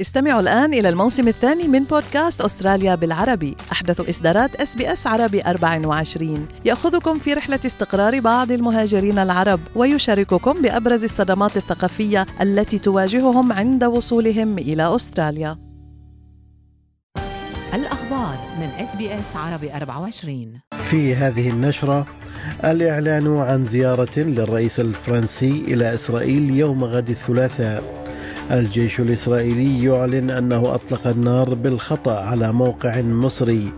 استمعوا الآن إلى الموسم الثاني من بودكاست أستراليا بالعربي. أحدث إصدارات إس بي إس عربي 24 يأخذكم في رحلة استقرار بعض المهاجرين العرب ويشارككم بأبرز الصدمات الثقافية التي تواجههم عند وصولهم إلى أستراليا. الأخبار من إس بي إس عربي 24 في هذه النشرة الإعلان عن زيارة للرئيس الفرنسي إلى إسرائيل يوم غد الثلاثاء. الجيش الإسرائيلي يعلن أنه أطلق النار بالخطأ على موقع مصري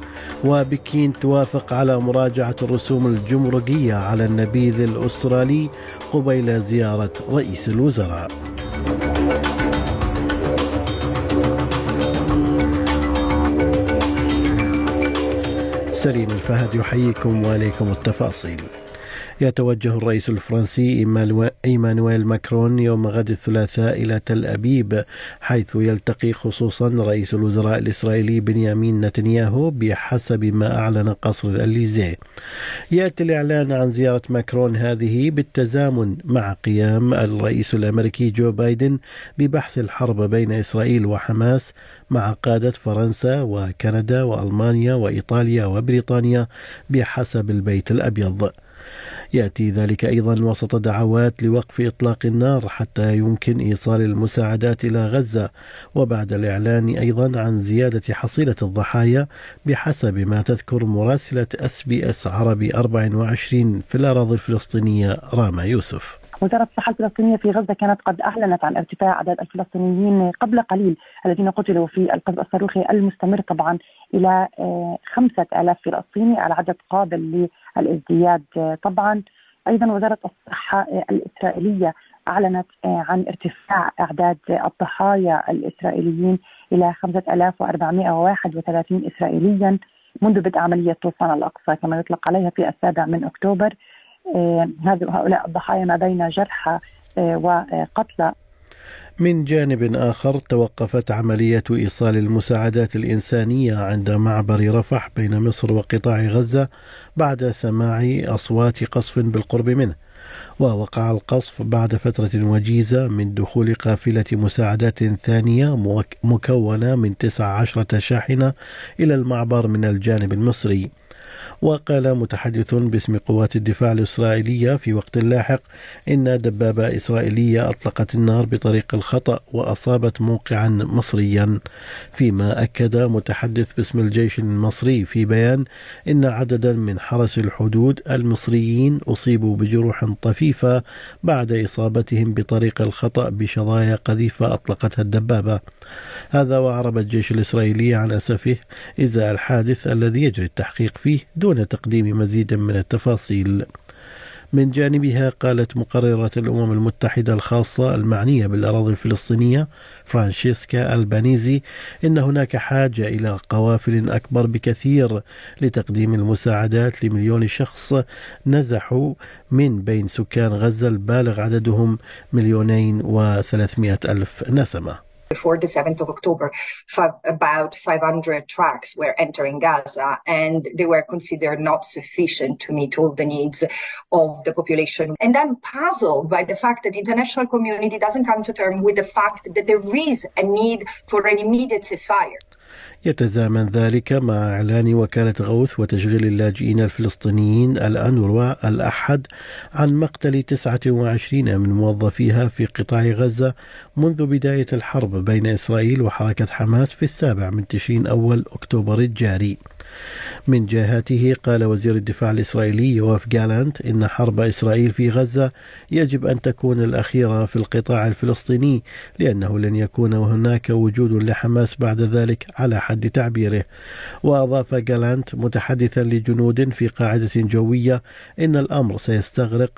وبكين توافق على مراجعة الرسوم الجمركية على النبيذ الأسترالي قبيل زيارة رئيس الوزراء. سليم الفهد يحييكم وعليكم التفاصيل. يتوجه الرئيس الفرنسي إيمانويل ماكرون يوم غد الثلاثاء إلى تل أبيب حيث يلتقي خصوصا رئيس الوزراء الإسرائيلي بنيامين نتنياهو بحسب ما أعلن قصر الأليزيه. يأتي الإعلان عن زيارة ماكرون هذه بالتزامن مع قيام الرئيس الأمريكي جو بايدن ببحث الحرب بين إسرائيل وحماس مع قادة فرنسا وكندا وألمانيا وإيطاليا وبريطانيا بحسب البيت الأبيض. يأتي ذلك أيضا وسط دعوات لوقف إطلاق النار حتى يمكن إيصال المساعدات إلى غزة وبعد الإعلان أيضا عن زيادة حصيلة الضحايا بحسب ما تذكر مراسلة اس بي اس عربي 24 في الأراضي الفلسطينية راما يوسف. وزارة الصحة الفلسطينية في غزة كانت قد أعلنت عن ارتفاع أعداد الفلسطينيين قبل قليل الذين قتلوا في القصف الصاروخي المستمر طبعا إلى آه، خمسة آلاف فلسطيني العدد قابل للازدياد آه، طبعا أيضا وزارة الصحة آه، الإسرائيلية أعلنت عن ارتفاع أعداد الضحايا الإسرائيليين إلى 5431 إسرائيليا منذ بدء عملية طوفان الأقصى كما يطلق عليها في السابع من أكتوبر. هؤلاء الضحايا ما بين جرحى وقتلى من جانب آخر توقفت عملية إيصال المساعدات الإنسانية عند معبر رفح بين مصر وقطاع غزة بعد سماع أصوات قصف بالقرب منه. ووقع القصف بعد فترة وجيزة من دخول قافلة مساعدات ثانية مكونة من 19 شاحنة إلى المعبر من الجانب المصري. وقال متحدث باسم قوات الدفاع الإسرائيلية في وقت لاحق إن دبابة إسرائيلية أطلقت النار بطريق الخطأ وأصابت موقعا مصريا. فيما أكد متحدث باسم الجيش المصري في بيان إن عددا من حرس الحدود المصريين أصيبوا بجروح طفيفة بعد إصابتهم بطريق الخطأ بشظايا قذيفة أطلقتها الدبابة. هذا وأعرب الجيش الإسرائيلي عن أسفه إزاء الحادث الذي يجري التحقيق فيه. دون تقديم مزيد من التفاصيل. من جانبها قالت مقررة الأمم المتحدة الخاصة المعنية بالأراضي الفلسطينية فرانشيسكا البانيزي إن هناك حاجة إلى قوافل أكبر بكثير لتقديم المساعدات لمليون شخص نزحوا من بين سكان غزة البالغ عددهم مليونين وثلاثمائة ألف نسمة. Before the 7th of October, about 500 trucks were entering Gaza and they were considered not sufficient to meet all the needs of the population. And I'm puzzled by the fact that the international community doesn't come to terms with the fact that there is a need for an immediate ceasefire. يتزامن ذلك مع إعلان وكالة غوث وتشغيل اللاجئين الفلسطينيين الأنوروا الأحد عن مقتل 29 من موظفيها في قطاع غزة منذ بداية الحرب بين إسرائيل وحركة حماس في السابع من تشرين أول أكتوبر الجاري. من جهته قال وزير الدفاع الإسرائيلي يوف جالانت إن حرب إسرائيل في غزة يجب أن تكون الأخيرة في القطاع الفلسطيني لأنه لن يكون هناك وجود لحماس بعد ذلك على حد تعبيره. وأضاف جالانت متحدثا لجنود في قاعدة جوية إن الأمر سيستغرق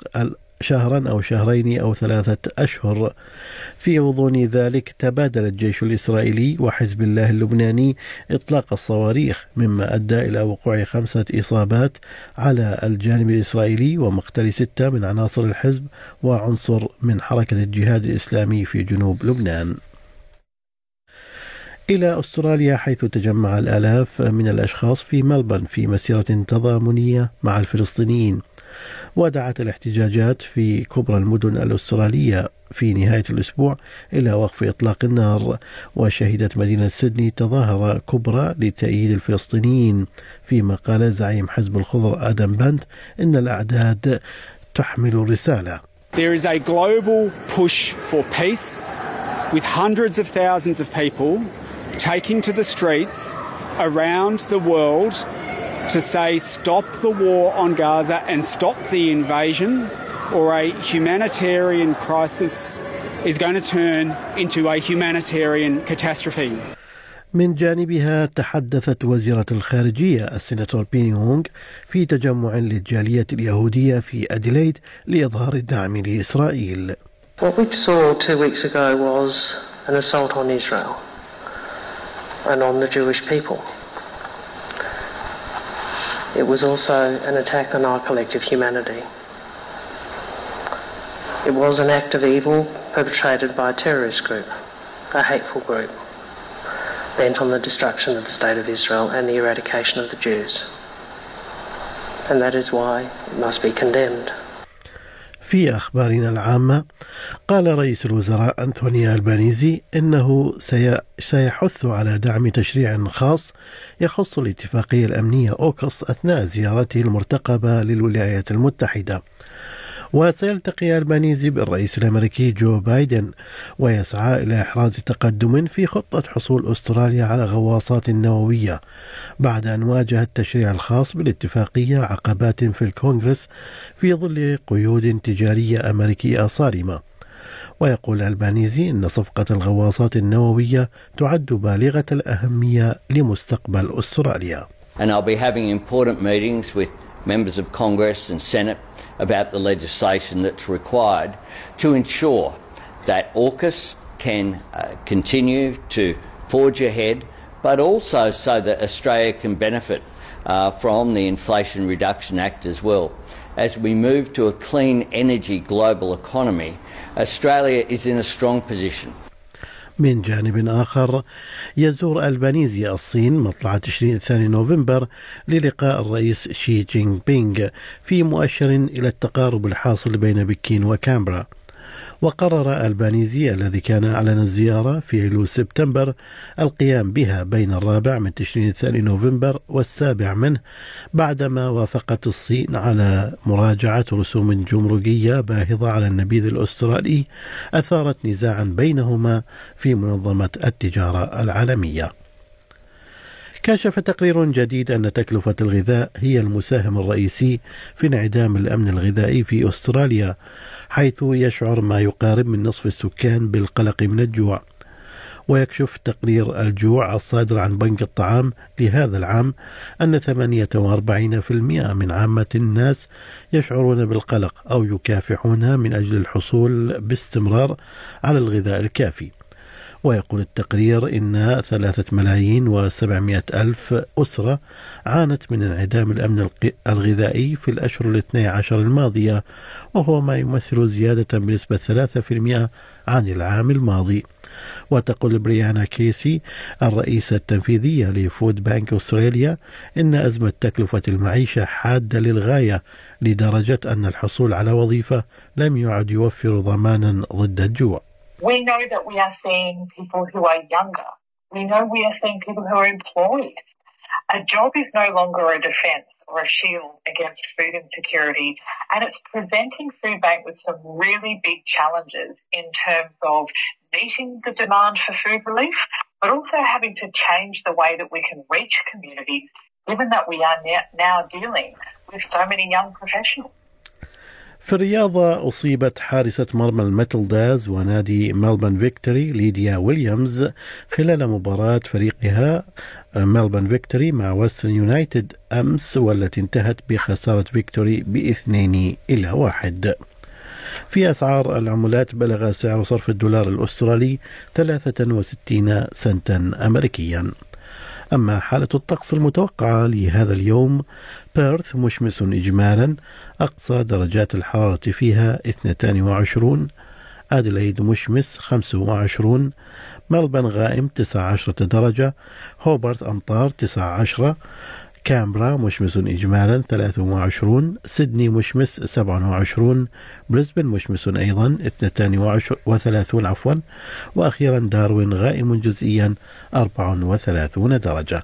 شهرا أو شهرين أو ثلاثة أشهر. في غضون ذلك تبادل الجيش الإسرائيلي وحزب الله اللبناني إطلاق الصواريخ مما أدى إلى وقوع خمسة إصابات على الجانب الإسرائيلي ومقتل ستة من عناصر الحزب وعنصر من حركة الجهاد الإسلامي في جنوب لبنان. إلى أستراليا حيث تجمع الآلاف من الأشخاص في ملبن في مسيرة تضامنية مع الفلسطينيين. ودعت الاحتجاجات في كبرى المدن الأسترالية في نهاية الأسبوع إلى وقف إطلاق النار وشهدت مدينة سيدني تظاهرة كبرى لتأييد الفلسطينيين. فيما قال زعيم حزب الخضر آدم بند إن الأعداد تحمل رسالة There is a global push for peace with hundreds of thousands of people taking to the streets around the world to say stop the war on Gaza and stop the invasion, or a humanitarian crisis is going to turn into a humanitarian catastrophe. من جانبها تحدثت وزيرة الخارجية السيناتور بيني هونغ في تجمع للجالية اليهودية في أديليد لإظهار الدعم لإسرائيل. What we saw two weeks ago was an assault on Israel and on the Jewish people. It was also an attack on our collective humanity. It was an act of evil perpetrated by a terrorist group, a hateful group, bent on the destruction of the State of Israel and the eradication of the Jews. And that is why it must be condemned. في أخبارنا العامة. قال رئيس الوزراء أنثوني ألبانيزي إنه سيحث على دعم تشريع خاص يخص الاتفاقية الأمنية أوكس أثناء زيارته المرتقبة للولايات المتحدة. وسيلتقي ألبانيزي بالرئيس الأمريكي جو بايدن ويسعى إلى إحراز تقدم في خطة حصول أستراليا على غواصات نووية بعد أن واجه التشريع الخاص بالاتفاقية عقبات في الكونغرس في ظل قيود تجارية أمريكية صارمة ويقول ألبانيزي إن صفقة الغواصات النووية تعد بالغة الأهمية لمستقبل أستراليا. And I'll be having important meetings with members of Congress and Senate about the legislation that's required to ensure that AUKUS can uh, continue to forge ahead, but also so that Australia can benefit uh, from the Inflation Reduction Act as well. As we move to a clean energy global economy, Australia is in a strong position من جانب آخر يزور ألبانيزي الصين مطلع تشرين الثاني نوفمبر للقاء الرئيس شي جينغ بينغ في مؤشر إلى التقارب الحاصل بين بكين وكانبرا. وقرر البانيزي الذي كان أعلن الزيارة في أيلول سبتمبر القيام بها بين الرابع من تشرين الثاني نوفمبر والسابع منه بعدما وافقت الصين على مراجعة رسوم جمركية باهظة على النبيذ الأسترالي أثارت نزاعا بينهما في منظمة التجارة العالمية. كشف تقرير جديد أن تكلفة الغذاء هي المساهم الرئيسي في انعدام الأمن الغذائي في أستراليا حيث يشعر ما يقارب من نصف السكان بالقلق من الجوع. ويكشف تقرير الجوع الصادر عن بنك الطعام لهذا العام أن 48% من عامة الناس يشعرون بالقلق أو يكافحون من أجل الحصول باستمرار على الغذاء الكافي. ويقول التقرير إن ثلاثة ملايين وسبعمائة ألف أسرة عانت من انعدام الأمن الغذائي في الأشهر الاثني عشر الماضية وهو ما يمثل زيادة بنسبة ثلاثة في المئة عن العام الماضي. وتقول بريانا كيسي الرئيسة التنفيذية لفود بانك أستراليا إن أزمة تكلفة المعيشة حادة للغاية لدرجة أن الحصول على وظيفة لم يعد يوفر ضمانا ضد الجوع. We know that we are seeing people who are younger. We know we are seeing people who are employed. A job is no longer a defence or a shield against food insecurity. And it's presenting Food Bank with some really big challenges in terms of meeting the demand for food relief, but also having to change the way that we can reach communities, given that we are now dealing with so many young professionals. في الرياضة أصيبت حارسة مرمى الماتيلداز ونادي ملبن فيكتوري ليديا ويليامز خلال مباراة فريقها. ملبن فيكتوري مع ويسترن يونايتد أمس والتي انتهت بخسارة فيكتوري باثنين إلى واحد. في أسعار العملات بلغ سعر صرف الدولار الأسترالي 63 سنتا أمريكيا. أما حالة الطقس المتوقعة لهذا اليوم بيرث مشمس إجمالا أقصى درجات الحرارة فيها 22 أدليد مشمس 25 ملبن غائم 19 درجة هوبرت أمطار 19 كامبرا مشمس إجمالا 23 سيدني مشمس 27 بريسبن مشمس أيضا 32 عفوا وأخيرا داروين غائم جزئيا 34 درجة.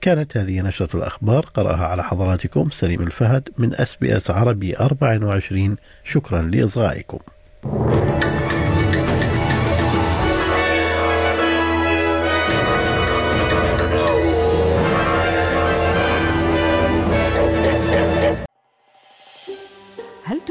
كانت هذه نشرة الأخبار قرأها على حضراتكم سليم الفهد من أس بي أس عربي 24 شكرا لإصغائكم.